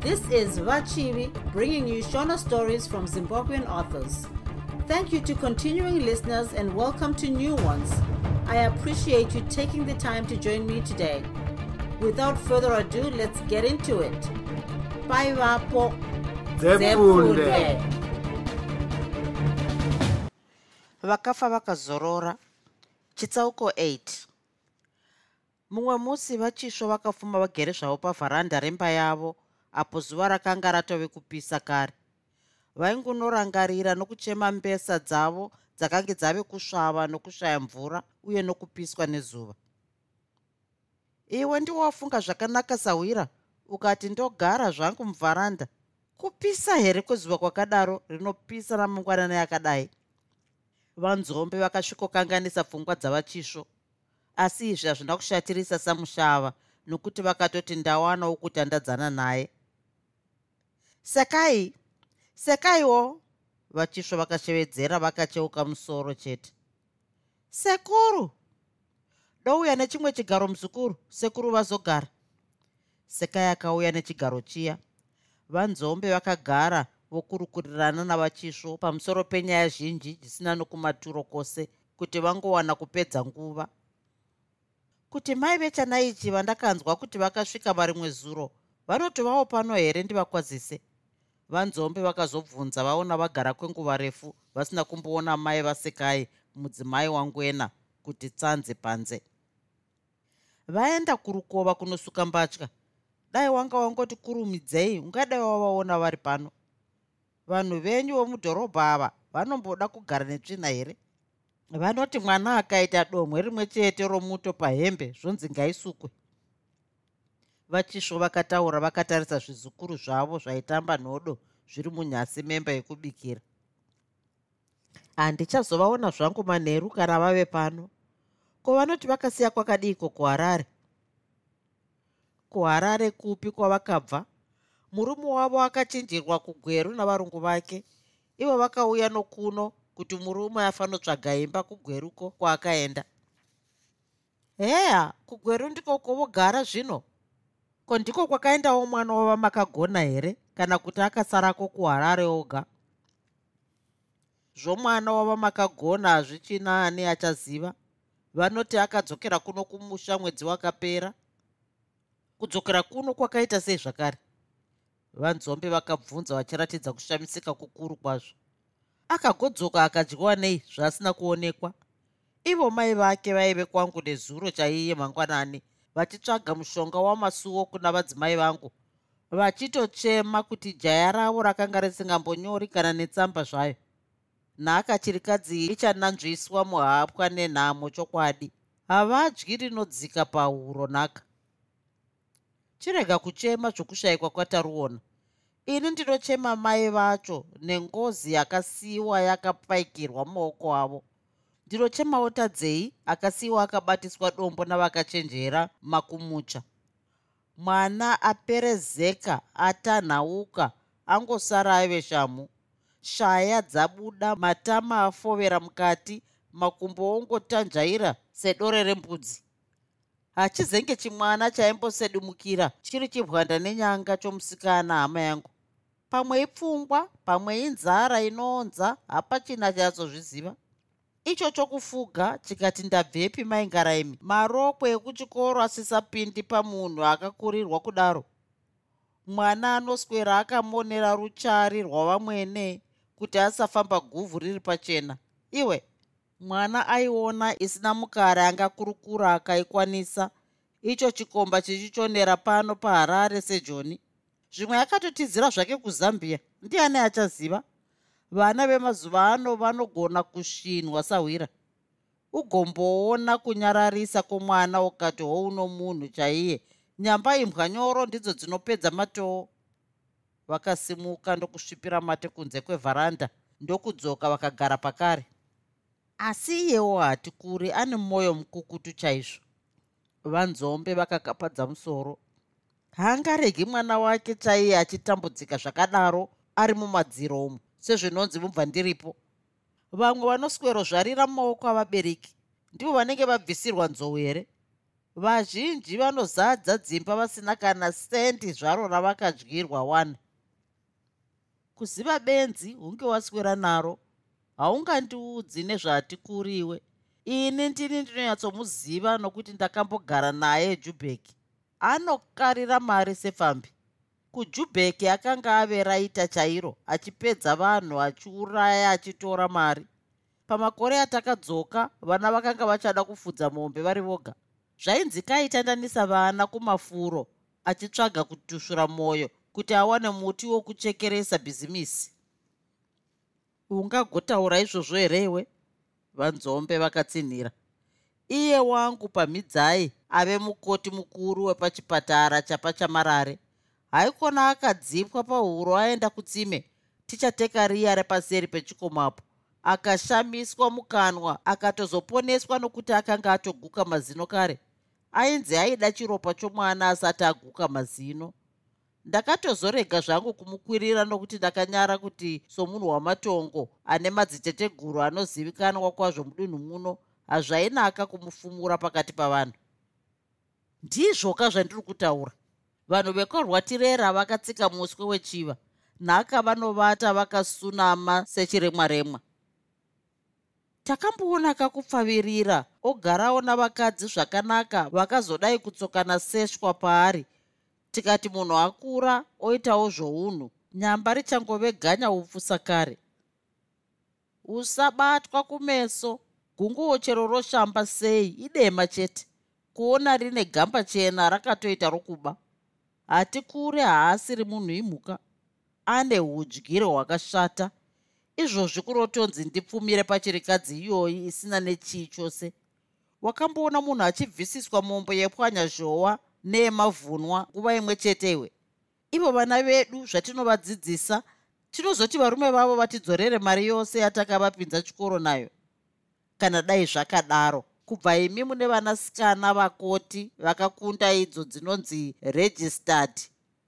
This is Vachivi bringing you Shona stories from Zimbabwean authors. Thank you to continuing listeners and welcome to new ones. I appreciate you taking the time to join me today. Without further ado, let's get into it. Bye, Vapo. Zefunde. vakafa vakazorora chitsauko 8 mumwe musi vachisvo vakafuma vagere zvavo pavharanda remba yavo apo zuva rakanga ratove kupisa kare. Vaingunorangarira nokuchema mbesa dzavo dzakange dzave kusvava nokushaya mvura uye nokupiswa nezuva. Iwe ndiwafunga zvakanaka sawira ukati ndogara zvangu muvharanda kupisa here kwezuva kwakadaro rinopisa ramangwanana yakadai vanzombe vakasvikokanganisa pfungwa dzavachisvo. Asi izvi hazvina kushatirisa samushava nokuti vakatoti ndawanawo kuti andadzana naye sekai sekaiwo vachisvo vakashevedzera vakacheuka musoro chete. Sekuru douya nechimwe chigaro muzukuru sekuru vazogara. Sekai akauya nechigaro chiya. Vanzombe vakagara vokurukurirana navachisvo pamusoro penyaya zhinji dzisina nokumaturo kwose kuti vangowana kupedza nguva. Kuti mai vechanaichi vandakanzwa kuti vakasvika varimwe zuro vanotovawo pano here ndivakwazise vanzombe vakazobvunza vaona vagara kwenguva refu vasina kumboona mai vasekai mudzimai wangwena kuti tsanze panze. Vaenda kurukova kunosuka mbatya. Dai wanga wangoti kurumidzei ungadai wavaona vari pano. Vanhu venyu vomudhorobha ava vanomboda kugara netsvina here? Vanoti mwana akaita domwe rimwe chete romuto pahembe zvonzi ngaisukwe vachisvo vakataura vakatarisa zvizukuru zvavo zvaitamba nhodo zviri munyasi memba yekubikira. Handichazovaona zvangu manheru kana vave pano. Ko vanoti vakasiya kwakadiko kuharare? Kuharare kupi kwavakabva? Murume wavo akachinjirwa kugweru navarungu vake. Ivo vakauya nokuno kuti murume afanotsvaga imba kugweruko kwaakaenda. Heya kugweru ndiko kwovogara zvino ko ndiko kwakaendawo mwana wava makagona here? Kana kuti akasarako kuharare oga? Zvomwana wava makagona hazvichina ani achaziva? Vanoti akadzokera kuno kumusha mwedzi wakapera? Kudzokera kuno kwakaita sei zvakare? Vanzombe vakabvunza vachiratidza kushamisika kukuru kwazvo. Akagodzoka akadyiwa nei zvaasina kuonekwa? Ivo mai vake vaive kwangu nezuro chaiye mangwanani vachitsvaga mushonga wamasuwo kuna vadzimai vangu. Vachitochema kuti jaya ravo rakanga risingambonyori kana netsamba zvayo. Nhaka chirikadzi ichananzviswa muhapwa nenhamo chokwadi. Havadyi rinodzika pahuro nhaka. Chirega kuchema zvokushayikwa kwataruona. Ini ndinochema mai vacho nengozi yakasiyiwa yakapaikirwa mumaoko avo ndinochemawo tadzei akasiyiwa akabatiswa dombo navakachenjera makumucha. Mwana aperezeka atanhauka angosara aive shamu shaya dzabuda matama afovera mukati makumbo ongotanzvaira sedore rembudzi. Hachizenge chimwana chaimbosedumukira chiri chibwanda nenyanga chomusikana hama yangu. Pamwe ipfungwa pamwe inzara inoonza hapachina chatsozviziva icho chokufuga chikati ndabvepi maingaraimi. Marokwe ekuchikoro asisapindi pamunhu akakurirwa kudaro. Mwana anoswera akamonera ruchari rwavamwene kuti asafamba guvhu riri pachena. Iwe mwana aiona isina mukare angakurukura akaikwanisa. Icho chikomba chichichonera pano paharare sejoni. Zvimwe akatotizira zvake kuzambia. Ndiani achaziva vana vemazuva ano vanogona kusvinwa sahwira. Ugomboona kunyararisa kwomwana ukati houno munhu chaiye. Nyamba imbwa nyoro ndidzo dzinopedza matoo vakasimuka ndokusvipira mate kunze kwevharanda ndokudzoka vakagara pakare. Asi iyewo hati kuri ane mwoyo mukukutu chaizvo. Vanzombe vakakapadza musoro. Haangaregi mwana wake chaiye achitambudzika zvakadaro ari mumadziro umo sezvinonzi mubva ndiripo. Vamwe vanoswerozvarira mumaoko avabereki ndivo vanenge vabvisirwa nzou here? Vazhinji vanozadza dzimba vasina kana sendi zvaro ravakadyirwa wani kuziva benzi hunge waswera naro haungandiudzi nezvatikuriwe ini ndini ndinonyatsomuziva nokuti ndakambogara naye jubek anokarira mari sepfambi kujubek akanga ave raita chairo achipedza vanhu achiuraya achitora mari. Pamakore atakadzoka vana vakanga vachada kufudza mombe vari voga. Zvainzi kaitandanisa vana kumafuro achitsvaga kutushura mwoyo kuti awane muti wokuchekeresa bhizimisi. Ungagotaura izvozvo herewe vanzombe vakatsinhira. Iye wangu pamhidzai ave mukoti mukuru wepachipatara chapa chamarare haikona akadzipwa pahuro aenda kutsime tichateka riya repaseri pechikomapo. Akashamiswa mukanwa akatozoponeswa nokuti akanga atoguka mazino kare. Ainzi aida chiropa chomwana asati aguka mazino. Ndakatozorega zvangu kumukwirira nokuti ndakanyara kuti somunhu wamatongo ane madziteteguru anozivikanwa kwazvo mudunhu muno hazvainaka kumufumura pakati pavanhu. Ndizvoka zvandiri kutaura vanhu vekorwatirera vakatsika muswe wechiva. Nhaka vanovata vakasunama sechiremwa remwa takamboona kakupfavirira ogarawo navakadzi zvakanaka vakazodai kutsokana seshwa paari. Tikati munhu akura oitawo zvounhu. Nyamba richangove ganya upfusa kare usabatwa kumeso. Gunguo chero roshamba sei idema chete. Kuona rine gamba chena rakatoita rokuba hati kure haasiri munhu imhuka ane udyiro hwakashata. Izvozvi kurotonzi ndipfumire pachirikadzi iyoyi isina nechii chose. Wakamboona munhu achibvisiswa mombo yepwanya zhowa neemavhunwa nguva imwe chetehwe ivo vana vedu zvatinovadzidzisa tinozoti varume vavo vatidzorere mari yose yatakavapinza chikoro nayo. Kana dai zvakadaro kubva imi mune vanasikana vakoti vakakunda idzo dzinonzi registered.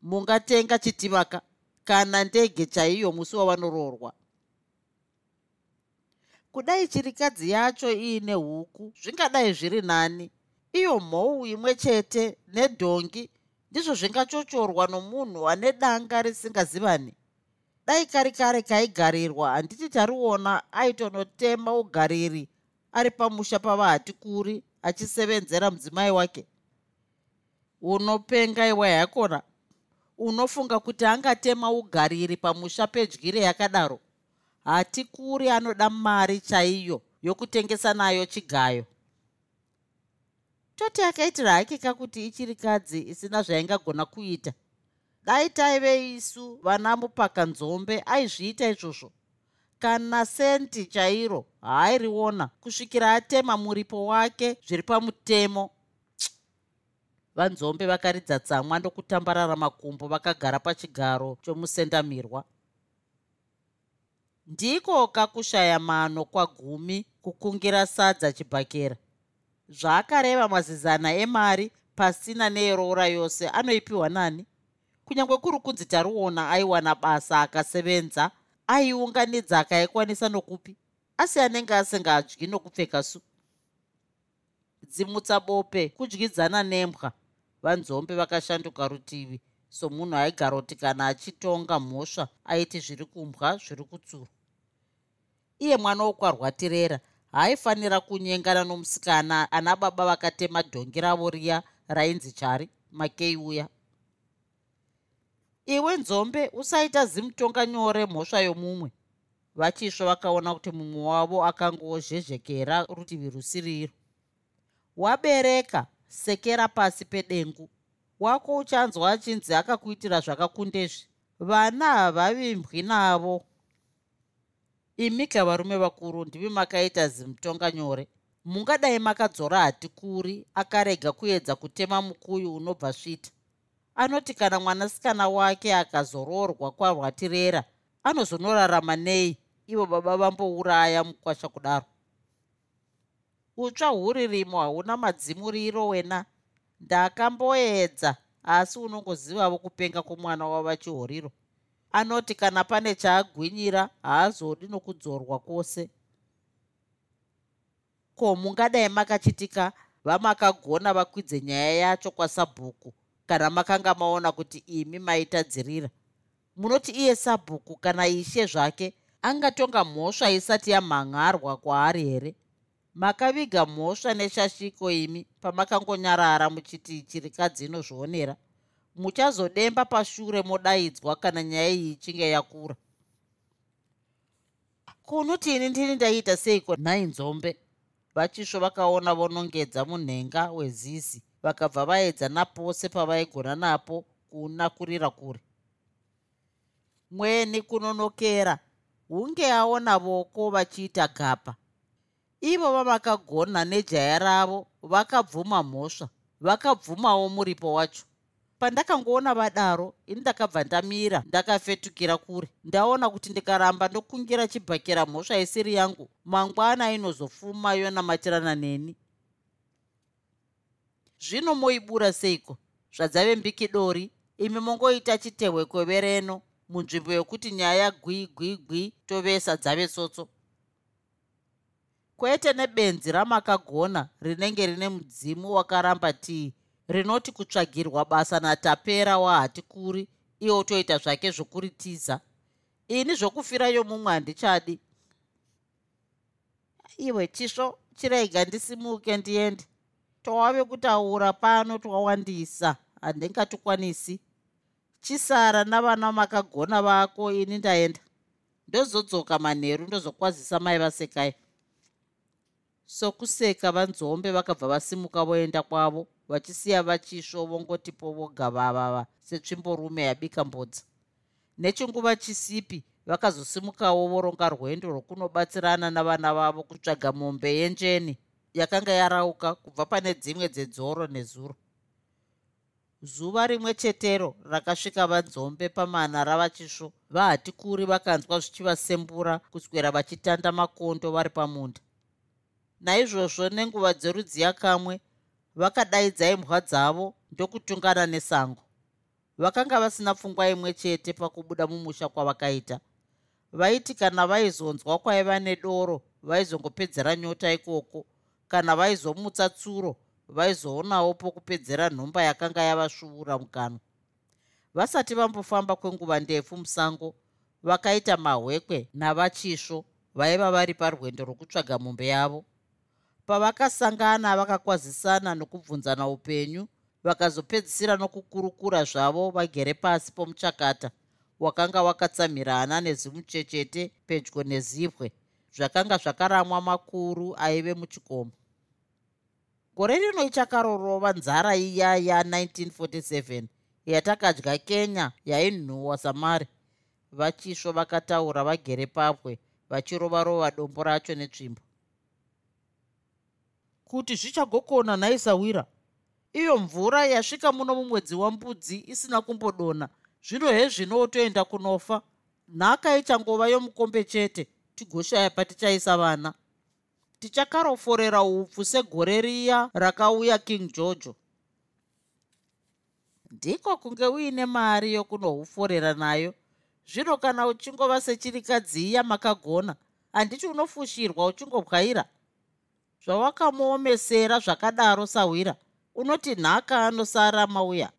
Mungatenga chitivaka kana ndege chaiyo musi wavanoroorwa kudai chirikadzi yacho iine huku zvingadai zviri nani. Iyo mhou imwe chete nedhongi ndizvo zvingachochorwa nomunhu ane danga risingazivani. Dai kari kare kaigarirwa handiti tariona aitonotema ugariri ari pamusha pava hati kuri achisevenzera mudzimai wake. Unopenga iwa yakona unofunga kuti angatema ugariri pamusha pedyire yakadaro? Hati kuri anoda mari chaiyo yokutengesa nayo chigayo. Toti akaitira hake kakuti ichiri kadzi isina zvaingagona kuita. Dai taive isu vana mupaka nzombe aizviita izvozvo kana senti chairo haairiona kusvikira atema muripo wake zviri pamutemo. Vanzombe vakaridza tsamwa ndokutambarara makumbo vakagara pachigaro chomusendamirwa. Ndiko kakushaya mano kwagumi kukungira sadza chibhakera. Zvaakareva mazizana emari pasina neerora yose anoipiwa nani? Kunyange kuri kunzi tariona aiwana basa akasevenza aiunganidza akaikwanisa nokupi? Asi anenge asingadyi nokupfeka su dzimutsa bope kudyidzana nembwa. Vanzombe vakashanduka rutivi. Somunhu aigara kuti kana achitonga mhosva aiti zviri kumbwa zviri kutsura iye mwana wokwarwatirera haaifanira kunyengana nomusikana ana baba vakatema dhongi ravo riya rainzi chari makei uya iwe nzombe usaita zimutonga nyore mhosva yomumwe. Vachisva vakaona kuti mumwe wavo akangozhezhekera rutivi rusiriro. Wabereka sekera pasi pedengu. Wako uchanzwa achinzi akakuitira zvakakundezvi vana havavimbwi navo. Imika varume vakuru ndimi makaita zimutonga nyore. Mungadai makadzora hati kuri akarega kuedza kutema mukuyu unobva svita anoti kana mwanasikana wake akazoroorwa kwarwatirera anozonorarama nei? Ivo baba vambouraya mukwasha kudaro. Utsva huririmo hauna madzimuriro wena. Ndakamboedza asi unongozivavo kupenga kwomwana wavachihoriro anoti kana pane chaagwinyira haazodi nokudzorwa kwose. Ko mungadai makachitika? Vamakagona vakwidze nyaya yacho kwasabhuku kana makanga maona kuti imi maitadzirira munoti iye sabhuku kana ishe zvake angatonga mhosva isati yamhanharwa kwaari here? Makaviga mhosva neshashiko imi pamakangonyarara muchiti chirikadzi inozvionera muchazodemba pashure modaidzwa kana nyaya iyi ichinge yakura? Kunoti ini ndini ndaiita seiko nhai nzombe? Vachisvo vakaona vonongedza munhenga wezizi vakabva vaedza napose pavaigona napo kunakurira kure. Mweni kunonokera hunge aona voko vachiita gapa. Ivo vamakagona nejaya ravo vakabvuma mhosva vakabvumawo muripo wacho. Pandakangoona vadaro ini ndakabva ndamira ndakafetukira kure. Ndaona kuti ndikaramba ndokungira chibhakira mhosva isiri yangu mangwana inozofuma yonamatirana neni zvino moibura seiko? Zvadzave mbikidori imi mongoita chitehwe kwevereno munzvimbo yokuti nyaya gwi gwi gwi tovesa dzave tsotso. Kwete nebenzi ramakagona rinenge rine mudzimu wakaramba tii? Rinoti kutsvagirwa basa natapera wahatikuri iwo toita zvake zvokuritiza ini zvokufira yomumwe handichadi. Iwe chisvo chiraiga ndisimuke ndiende towave kutaura pano twawandisa. Handingatikwanisi chisara navana makagona vako ini ndaenda. Ndozodzoka manheru ndozokwazisa mai vasekai. Sokuseka vanzombe vakabva vasimuka voenda kwavo vachisiya vachisvo vongotipo voga vavava setsvimborume yabika mbodza nechinguva chisipi vakazosimukawo voronga rwendo rwokunobatsirana navana vavo kutsvaga mombe yenjeni yakanga yarauka kubva pane dzimwe dzedzoro nezuro. Zuva rimwe chetero rakasvika vanzombe pamana ravachisvo vahatikuri vakanzwa zvichivasembura kuswera vachitanda makondo vari pamunda. Naizvozvo nenguva dzerudziya kamwe vakadaidza imbwa dzavo ndokutungana nesango. Vakanga vasina pfungwa imwe chete pakubuda mumusha kwavakaita. Vaiti kana vaizonzwa kwaiva nedoro vaizongopedzera nyota ikoko kana vaizomutsa tsuro vaizoonawo pokupedzera nhomba yakanga yavasvuura mukanwa. Vasati vambofamba kwenguva ndefu musango vakaita mahwekwe navachisvo vaiva vari parwendo rwokutsvaga mombe yavo. Pavakasangana vakakwazisana nokubvunzana upenyu vakazopedzisira nokukurukura zvavo vagere pasi pomuchakata wakanga wakatsamhirana nezimuchechete pedyo nezibwe zvakanga zvakaramwa makuru aive muchikomo gore rino ichakarorova nzara iya ya1947 yatakadya kenya yainhuhwa samari. Vachisvo vakataura vagere papwe vachirovarova dombo racho netsvimbo. Kuti zvichagokona nhaisawira iyo mvura yasvika muno mumwedzi wambudzi isina kumbodona. Zvino hezvino toenda kunofa? Nhaka ichangova yomukombe chete tigoshaya patichaisa vana tichakaroforera upfu segore riya rakauya king georgo ndiko kunge uine mari yokunohuforera nayo. Zvino kana uchingova sechirikadziya makagona handiti unofushirwa uchingobwaira? Zvawakamuomesera zvakadaro sawira unoti nhaka anosara mauya.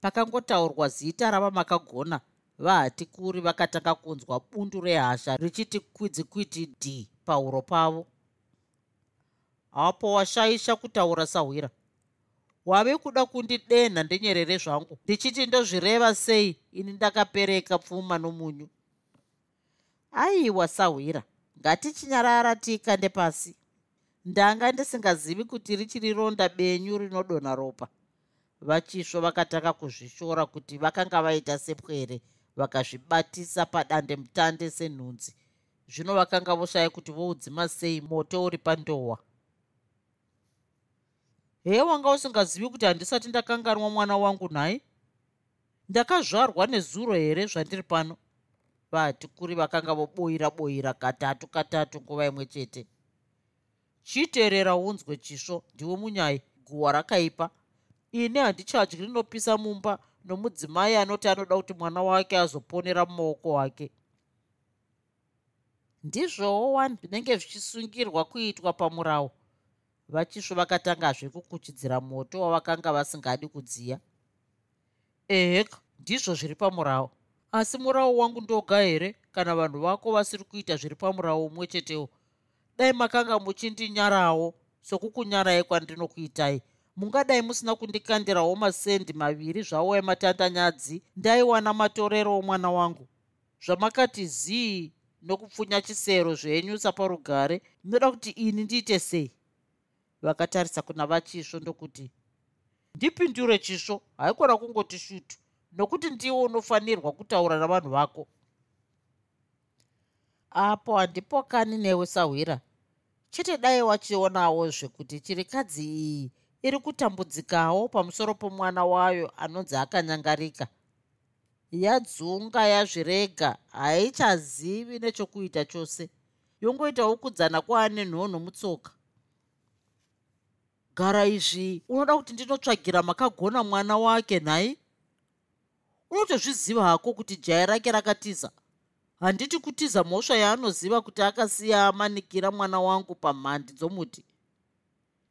Pakangotaurwa zita rava makagona vahatikuri vakatanga kunzwa bundu rehasha richiti kwidzikwiti d pauro pavo. Hapo washaisha kutaura sawira wave kuda kundidenha ndinyerere zvangu? Ndichiti ndozvireva sei ini ndakapereka pfuma nomunyu? Aiwa sawira ngatichinyarara tikande pasi ndanga ndisingazivi kuti richiri ronda benyu rinodonha ropa. Vachisvo vakatanga kuzvishora kuti vakanga vaita sepwere vakazvibatisa padande mutande senhunzi zvino vakanga voshaya kuti voudzima sei moto uri pandohwa hee wanga usingazivi kuti handisati ndakanganwa mwana wangu nhai? Ndakazvarwa nezuro here zvandiri pano? Vahatikuri vakanga voboyira boyira katatu katatu nguva imwe chete. Chiteerera unzwe chisvo ndiwo munyai guhwa rakaipa. Ini handichadyi rinopisa mumba nomudzimai anoti anoda kuti mwana wake azoponera mumaoko ake ndizvowo wani zvinenge zvichisungirwa kuitwa pamurawo vachisvo vakatangazve kukuchidzira moto wavakanga vasingadi kudziya. Eheka ndizvo zviri pamurawo asi murawo wangu ndoga here? Kana vanhu vako vasiri kuita zviri pamurawo umwe chetewo? Dai makanga muchindinyarawo sokukunyarai kwandinokuitai. Mungadai musina kundikandirawo masendi maviri zvawo ematandanyadzi ndaiwana matorero omwana wangu. Zvamakati zii nokupfunya chisero zvenyu saparugare munoda kuti ini ndiite sei? Vakatarisa kuna vachisvo ndokuti ndipindure chisvo haikona kungoti shutu nokuti ndiwo unofanirwa kutaura navanhu vako. Apo handipokani newe sahwira chete dai wachionawo zvekuti chirikadzi iyi iri kutambudzikawo pamusoro pomwana wayo anonzi akanyangarika yadzunga yazvirega haichazivi nechokuita chose. Yongoitawo kudzana kwaane nhonho mutsoka. Gara izvi unoda kuti ndinotsvagira makagona mwana wake nhai? Unotozviziva hako kuti jaya rake rakatiza? Handiti kutiza mhosva yaanoziva kuti akasiya amanikira mwana wangu pamhandi dzomuti?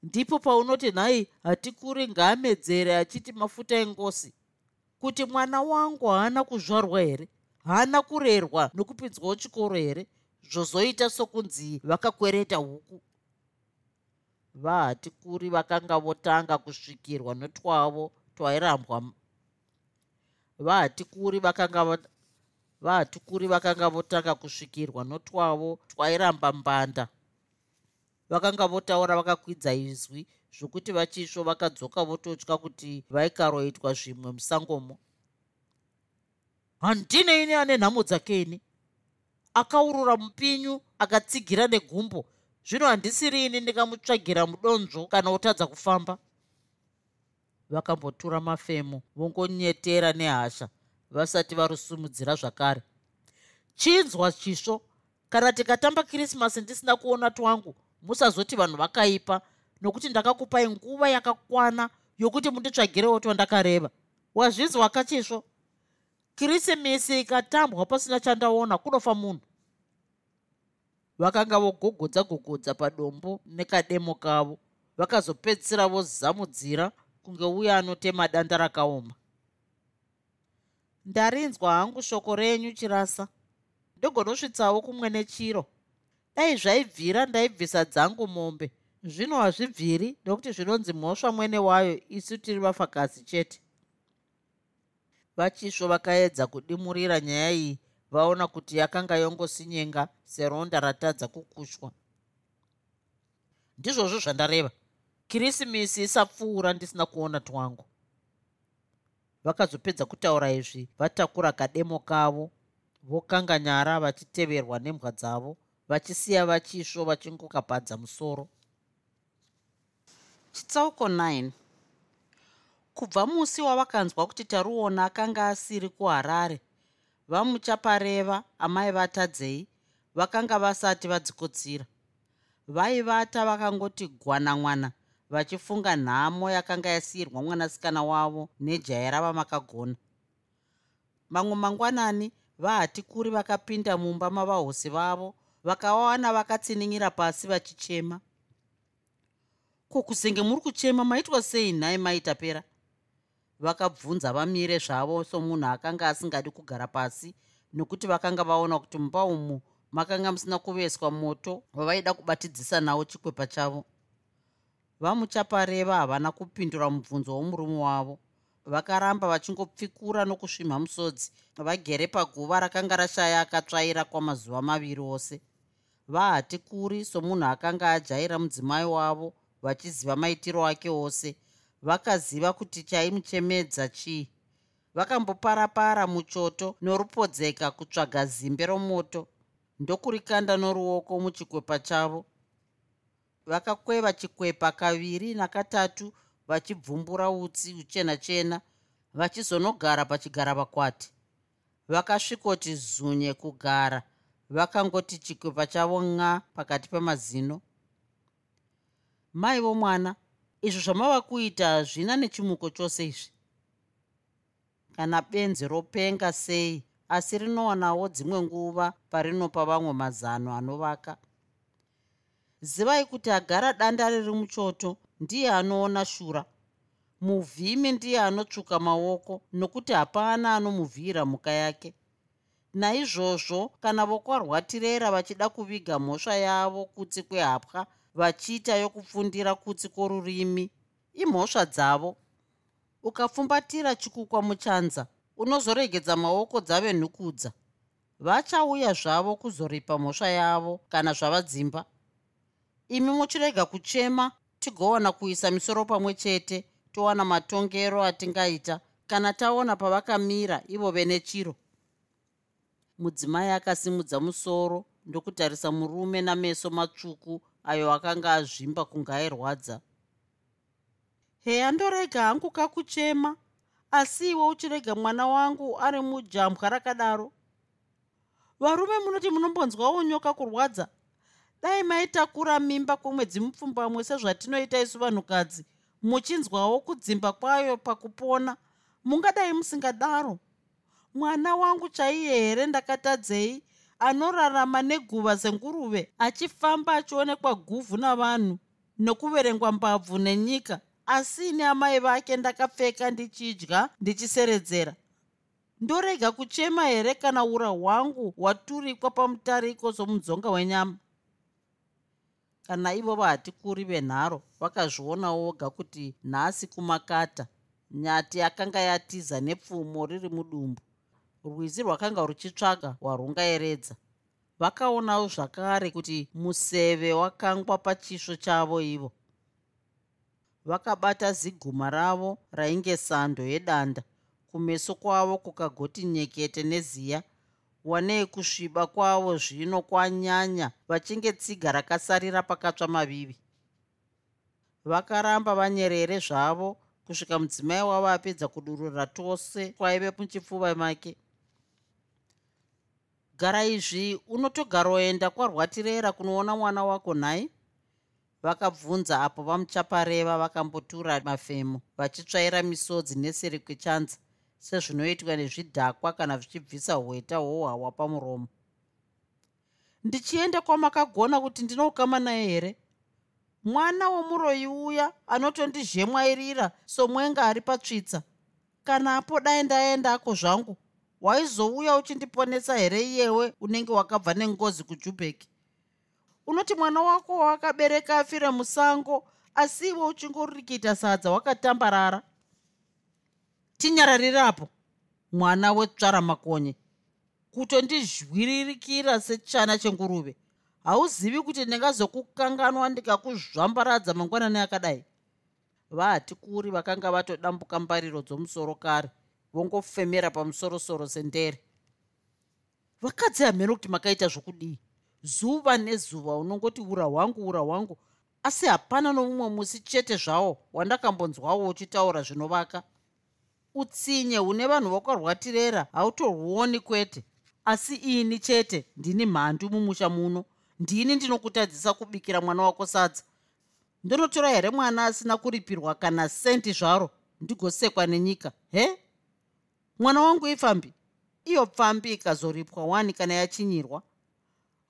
Ndipo paunoti nhai hatikuri ngaamedzere achiti mafuta engosi kuti mwana wangu haana kuzvarwa here haana kurerwa nokupinzwawo chikoro here zvozoita sokunzi vakakwereta huku. Vahatikuri vakanga votanga kusvikirwa notwavo twairambwa. Vahatikuri vakanga vahatikuri vakanga votanga kusvikirwa notwavo twairamba mbanda. Vakanga votaura vakakwidza izwi zvokuti vachisvo vakadzoka vototya kuti vaikaroitwa zvimwe musangomo. Handine ini ane nhamo dzakeni. Akaurura mupinyu akatsigira negumbo. Zvino handisiri ini ndingamutsvagira mudonzvo kana otadza kufamba. Vakambotura mafemo vongonyetera nehasha vasati varusumudzira zvakare. Chinzwa chisvo kana tikatamba krisimasi ndisina kuona twangu musazoti vanhu vakaipa nokuti ndakakupai nguva yakakwana yokuti munditsvagirewo twandakareva wazvinzwa kachisvo krisimisi ikatambwa pasina chandaona kunofa munhu. Vakanga vogogodza gogodza padombo nekademo kavo vakazopedzisira vozamudzira kunge uye anotema danda rakaoma. Ndarinzwa hangu shoko renyu chirasa. Ndogonosvitsawo kumwe nechiro. Dai zvaibvira ndaibvisa dzangu mombe zvino hazvibviri nokuti zvinonzi mhosva mwene wayo isu tiri vafakazi chete. Vachisvo vakaedza kudimurira nyaya iyi vaona kuti yakanga yongosinyenga seronda ratadza kukushwa. Ndizvozvo zvandareva. Kirisimisi isapfuura ndisina kuona twangu. Vakazopedza kutaura izvi vatakura kademo kavo vokanga nyara vachiteverwa nembwa dzavo vachisiya vachisvo vachingokabhadza musoro chitsauko 9 kubva musi wavakanzwa kuti taruona akanga asiri kuharare vamuchapareva amai vatadzei vakanga vasati vadzikotsira. Vaivata vakangoti gwanamwana vachifunga nhamo yakanga yasiyirwa mwanasikana wavo nejaya rava makagona. Mamwe mangwanani vahati kuri vakapinda mumba mavahosi vavo vakavawana vakatsiningira pasi vachichema ko kusenge muri kuchema maitwa sei? Nhai maitapera vakabvunza vamire zvavo somunhu akanga asingadi kugara pasi nokuti vakanga vaona kuti mumba umu makanga musina kuveswa moto wavaida kubatidzisa nawo chikwepa chavo. Vamuchapareva havana kupindura mubvunzo womurume wavo. Vakaramba vachingopfikura nokusvimha musodzi vagere paguva rakanga rashaya akatsvaira kwamazuva maviri ose. Vahati kuri somunhu akanga ajaira mudzimai wavo vachiziva maitiro ake ose. Vakaziva kuti chaimuchemedza chii. Vakamboparapara muchoto norupodzeka kutsvaga zimbe romoto ndokurikanda noruoko muchikwepa chavo. Vakakweva chikwepa kaviri nakatatu vachibvumbura utsi uchena chena vachizonogara pachigara vakwati. Vakasvikoti zunye kugara. Vakangoti chikwepa chavo nga pakati pemazino mai vomwana izvo zvamava kuita hazvina nechimuko chose izvi. Kana benzi ropenga sei asi rinowanawo dzimwe nguva parinopa vamwe mazano anovaka. Zivai kuti agara danda riri muchoto ndiye anoona shura. Muvhimi ndiye anotsvuka maoko nokuti hapana anomuvhiyira mhuka yake. Naizvozvo kana vokwarwatirera vachida kuviga mhosva yavo kutsi kwehapwa vachiita yokupfundira kutsi kworurimi imhosva dzavo. Ukapfumbatira chikukwa muchanza unozoregedza maoko dzave nhukudza vachauya zvavo kuzoripa mhosva yavo kana zvavadzimba. Imi muchirega kuchema tigowana kuisa misoro pamwe chete towana matongero atingaita kana taona pavakamira ivo vene chiro mudzimai akasimudza musoro ndokutarisa murume nameso matsvuku ayo akanga azvimba kunge airwadza. Heya ndorega hangu kakuchema asi iwe uchirega mwana wangu ari mujambwa rakadaro. Varume munoti munombonzwawo nyoka kurwadza dai maitakura mimba kwemwedzi mupfumbamwe sezvatinoita isu vanhukadzi muchinzwawo kudzimba kwayo pakupona mungadai musingadaro. Mwana wangu chaiye here ndakatadzei anorarama neguva senguruve achifamba achionekwa guvhu navanhu nokuverengwa mbabvu nenyika. Asi neamai vake ndakapfeka ndichidya ndichiseredzera. Ndorega kuchema here kana ura hwangu hwaturikwa pamutariko somudzonga wenyama? Kana ivovo hatikuri venharo vakazviona woga kuti nhasi kumakata nyati akanga yatiza nepfumo riri mudumbu rwizi rwakanga ruchitsvaga warungaeredza vakaonawo zvakare kuti museve wakangwa pachisvo chavo ivo. Vakabata ziguma ravo rainge sando yedanda. Kumeso kwavo kukagoti nyekete neziya. Wanei kusviba kwavo zvino kwanyanya vachinge tsiga rakasarira pakatsva mavivi. Vakaramba vanyerere zvavo kusvika mudzimai wavo apedza kudurura tose kwaive muchipfuva make gara izvi unotogaroenda kwarwatirera kunoona mwana wako nhai? Vakabvunza apo vamuchapareva vakambotura mafemo vachitsvaira misodzi neseri kwechanza sezvinoitwa nezvidhakwa kana zvichibvisa hweta hwohwawa pamuromo. Ndichienda kwamakagona kuti ndinoukama naye here? Mwana womuroyi uya anotondizhemwairira somwenga ari patsvitsa. Kana apo dai ndaendako zvangu waizouya uchindiponesa here iyewe unenge wakabva nengozi kujubheki? Unoti mwana wako wakabereka afire musango asi iwe uchingorikita sadza wakatambarara? Tinyararirapo mwana wetsvara makonye. Kutondizhwiririkira sechana chenguruve. Hauzivi kuti ndingazokukanganwa ndikakuzvambaradza mangwanani akadai? Vahati kuri vakanga vatodambuka mbariro dzomusoro kare vongofemera pamusorosoro sendere. Vakadzi hamheno kuti makaita zvokudii? Zuva nezuva unongoti ura hwangu ura hwangu. Asi hapana nomumwe musi chete zvawo wandakambonzwawo uchitaura zvinovaka. Utsinye hune vanhu vakarwatirera hautorwuoni kwete. Asi ini chete ndini mhandu mumusha muno. Ndini ndinokutadzisa kubikira mwana wako sadza. Ndonotora here mwana asina kuripirwa kana sendi zvaro? Ndigosekwa nenyika he mwana wangu ifambi. Iyo pfambi ikazoripwa wani kana yachinyirwa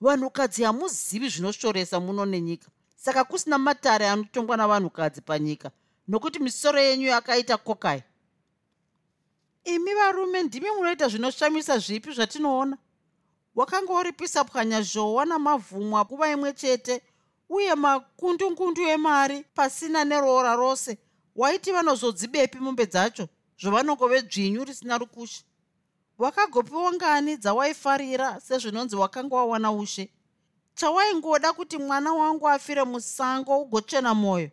vanhukadzi hamuzivi zvinoshoresa muno nenyika. Saka kusina matare anotongwa navanhukadzi panyika nokuti misoro yenyu yakaita kokai. Imi varume ndimi munoita zvinoshamisa zvipi zvatinoona? Wakanga uripisa pwanya zhowa namavhumwa kuva imwe chete uye makundungundu emari pasina neroora rose. Waiti vanozodzibepi mombe dzacho zvovanongove dzvinyu risina rukushe. Wakagopiwa ngani dzawaifarira sezvinonzi wakanga wawana ushe? Chawaingoda kuti mwana wangu afire musango ugochena mwoyo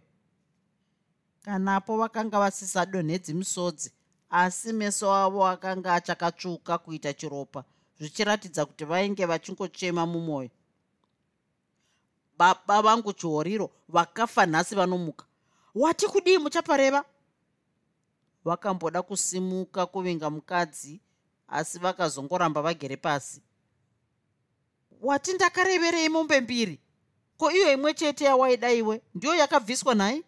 kanapo vakanga vasisadonhedzi musodzi asi meso avo akanga achakatsvuka kuita chiropa zvichiratidza kuti vainge vachingochema mumwoyo baba vangu chihoriro vakafa nhasi vanomuka. Wati kudii muchapareva vakamboda kusimuka kuvinga mukadzi asi vakazongoramba vagere pasi. Wati ndakareverei mombe mbiri? Ko iyo imwe chete yawaida iwe ndiyo yakabviswa nhai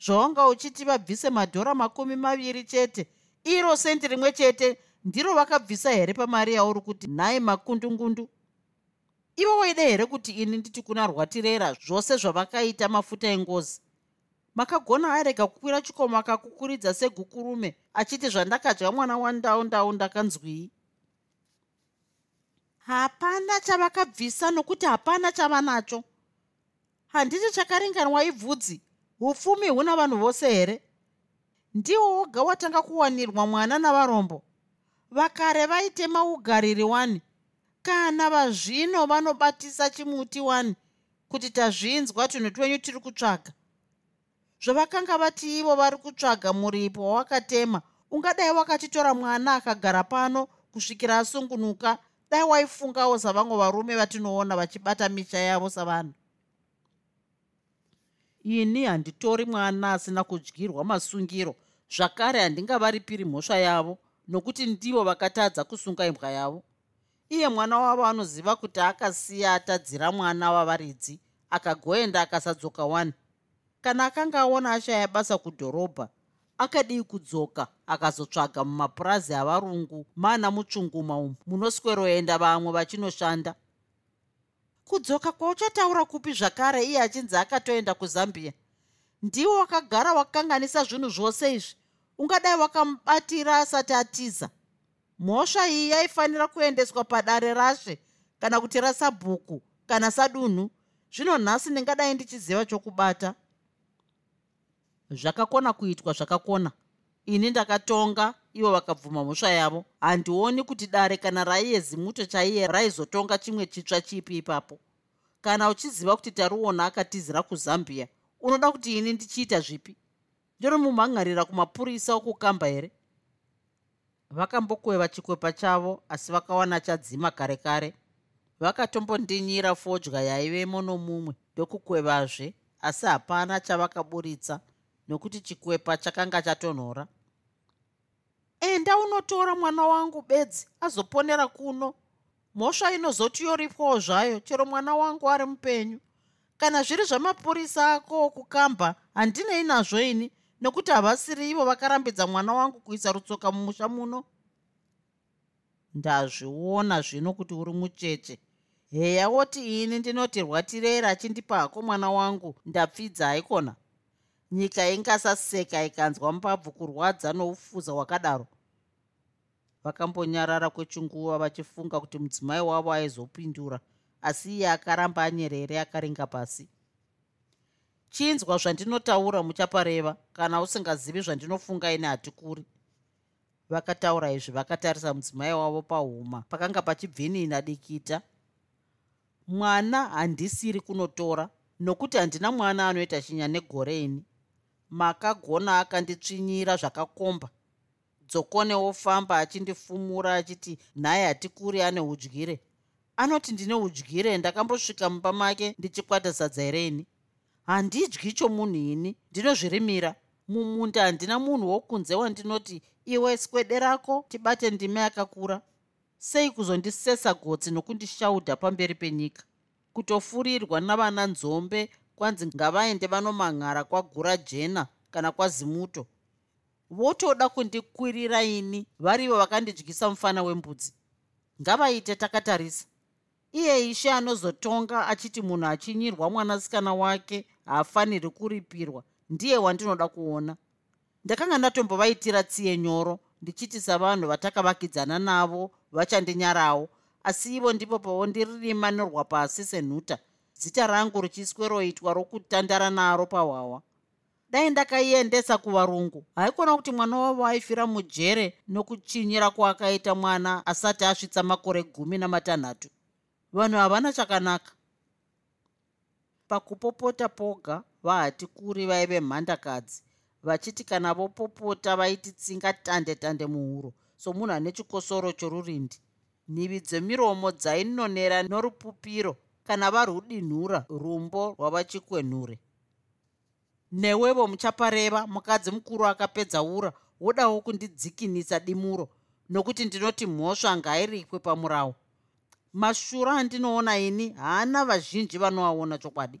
zvawanga uchiti vabvise madhora makumi maviri chete. Iro sendi rimwe chete. Ndiro vakabvisa here pamari yauri kuti nhai makundungundu? Ivo waida here kuti ini nditi kuna rwatirera zvose zvavakaita mafuta engozi makagona arega kukwira chikomo akakukuridza segukurume achiti zvandakadya mwana wandau ndau ndakanzwii hapana chavakabvisa nokuti hapana chava nacho. Handiti chakaringanwa ibvudzi upfumi huna vanhu vose here? Ndiwo woga watanga kuwanirwa mwana navarombo. Vakare vaitema ugariri wani. Kana vazvino vanobatisa chimuti wani kuti tazvinzwa tunhu twenyu tiri kutsvaga zvavakanga vati ivo vari kutsvaga muripo wawakatema ungadai wakatitora mwana akagara pano kusvikira asungunuka dai waifungawo savamwe varume vatinoona vachibata misha yavo savanhu. Ini handitori mwana asina kudyirwa masungiro zvakare handingavaripiri mhosva yavo nokuti ndivo vakatadza kusunga imbwa yavo. Iye mwana wavo anoziva kuti akasiya atadzira mwana wavaridzi akagoenda akasadzoka wani kana akanga aona ashaya basa kudhorobha akadii kudzoka akazotsvaga mumapurazi avarungu mana mutsvunguma umu munosweroenda vamwe vachinoshanda. Kudzoka kwauchataura kupi zvakare iye achinzi akatoenda kuzambia? Ndiwo wakagara wakanganisa zvinhu zvose izvi ungadai wakamubatira asati atiza. Mhosva iyi yaifanira kuendeswa padare rashe kana kuti rasabhuku kana sadunhu. Zvino nhasi ndingadai ndichiziva chokubata zvakakona kuitwa zvakakona. Ini ndakatonga ivo vakabvuma mhosva yavo. Handioni kuti dare kana raiye zimuto chaiye raizotonga chimwe chitsva chipi ipapo. Kana uchiziva kuti tariona akatizira kuzambia unoda kuti ini ndichiita zvipi? Ndinomumhangarira kumapurisa okukamba here? Vakambokweva chikwepa chavo asi vakawana chadzima kare kare. Vakatombondinyira fodya yaivemo nomumwe ndokukwevazve asi hapana chavakaburitsa nokuti chikwepa chakanga chatonhora. Enda unotora mwana wangu bedzi azoponera kuno. Mhosva inozoti yoripwawo zvayo chero mwana wangu ari mupenyu. Kana zviri zvamapurisa ako okukamba handinei nazvo ini nokuti havasiri ivo vakarambidza mwana wangu kuisa rutsoka mumusha muno. Ndazviona zvino kuti uri mucheche. Heya woti ini ndinoti rwatirera achindipa hako mwana wangu ndapfidza haikona nyika ingasaseka ikanzwa mbabvu kurwadza noufuza hwakadaro. Vakambonyarara kwechinguva vachifunga kuti mudzimai wavo aizopindura asi iye akaramba anyerere akaringa pasi. Chinzwa zvandinotaura muchapareva kana usingazivi zvandinofunga ini hatikuri vakataura izvi vakatarisa mudzimai wavo pahuma pakanga pachibvinina dikita. Mwana handisiri kunotora nokuti handina mwana anoita chinya negore ini makagona akanditsvinyira zvakakomba. Dzokone wofamba achindifumura achiti nhaye hatikuri ane udyire. Anoti ndine udyire ndakambosvika mumba make ndichikwata sadza ireni handidyi chomunhu ini ndinozvirimira. Mumunda handina munhu wokunze wandinoti iwe swede rako tibate ndima yakakura sei kuzondisesa gotsi nokundishaudha pamberi penyika? Kutofurirwa navana nzombe kwanzi ngavaende vanomang'ara kwagura jena kana kwazimuto votoda kundikwirira ini varivo vakandidyisa mufana wembudzi. Ngavaite takatarisa. Iye ishe anozotonga achiti munhu achinyirwa mwanasikana wake haafaniri kuripirwa ndiye wandinoda kuona. Ndakanga ndatombovaitira tsiye nyoro ndichiti savanhu vatakavakidzana navo vachandinyarawo asi ivo ndipo pavondiririma norwa pasi senhuta zita rangu richisweroitwa rokutandara naro pahwawa. Dai ndakaiendesa kuvarungu. Haikona kuti mwana wavo aifira mujere nokuchinyira kwaakaita mwana asati asvitsa makore gumi namatanhatu. Vanhu havana chakanaka. Pakupopota poga vahati kuri vaive mhandakadzi. Vachiti kana vopopota vaititsinga tande tande muhuro. Somunhu ane chikosoro chorurindi. Nhivi dzemiromo dzainonera norupupiro kana varudinhura rumbo rwavachikwenhure newevo muchapareva mukadzi mukuru akapedza ura wodawo kundidzikinisa dimuro nokuti ndinoti mhosva ngairikwe pamurawo mashura andinoona ini haana vazhinji vanoaona chokwadi.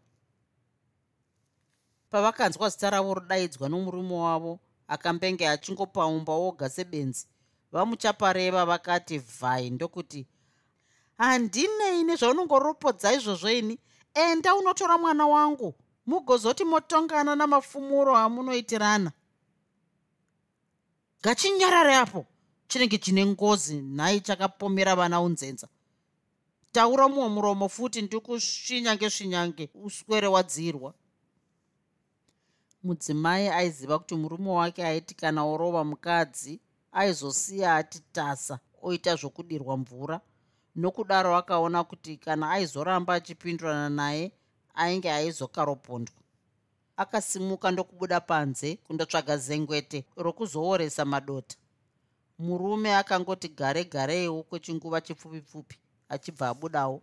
Pavakanzwa zita ravo rodaidzwa nomurume wavo akambenge achingopaumba woga sebenzi vamuchapareva vakati vhai ndokuti handinei nezvaunongoropodza izvozvo ini. Enda unotora mwana wangu mugozoti motongana namafumuro amunoitirana. Ngachinyarare apo chinenge chine ngozi nhai chakapomera vana unzenza. Taura mumwe muromo futi ndikusvinyange svinyange uswere wadzirwa. Mudzimai aiziva kuti murume wake aiti kana orova mukadzi aizosiya ati tasa oita zvokudirwa mvura nokudaro akaona kuti kana aizoramba achipindurana naye ainge aizokaropondwa. Akasimuka ndokubuda panze kundotsvaga zengwete rokuzooresa madota. Murume akangoti gare gareiwo kwechinguva chipfupi pfupi achibva abudawo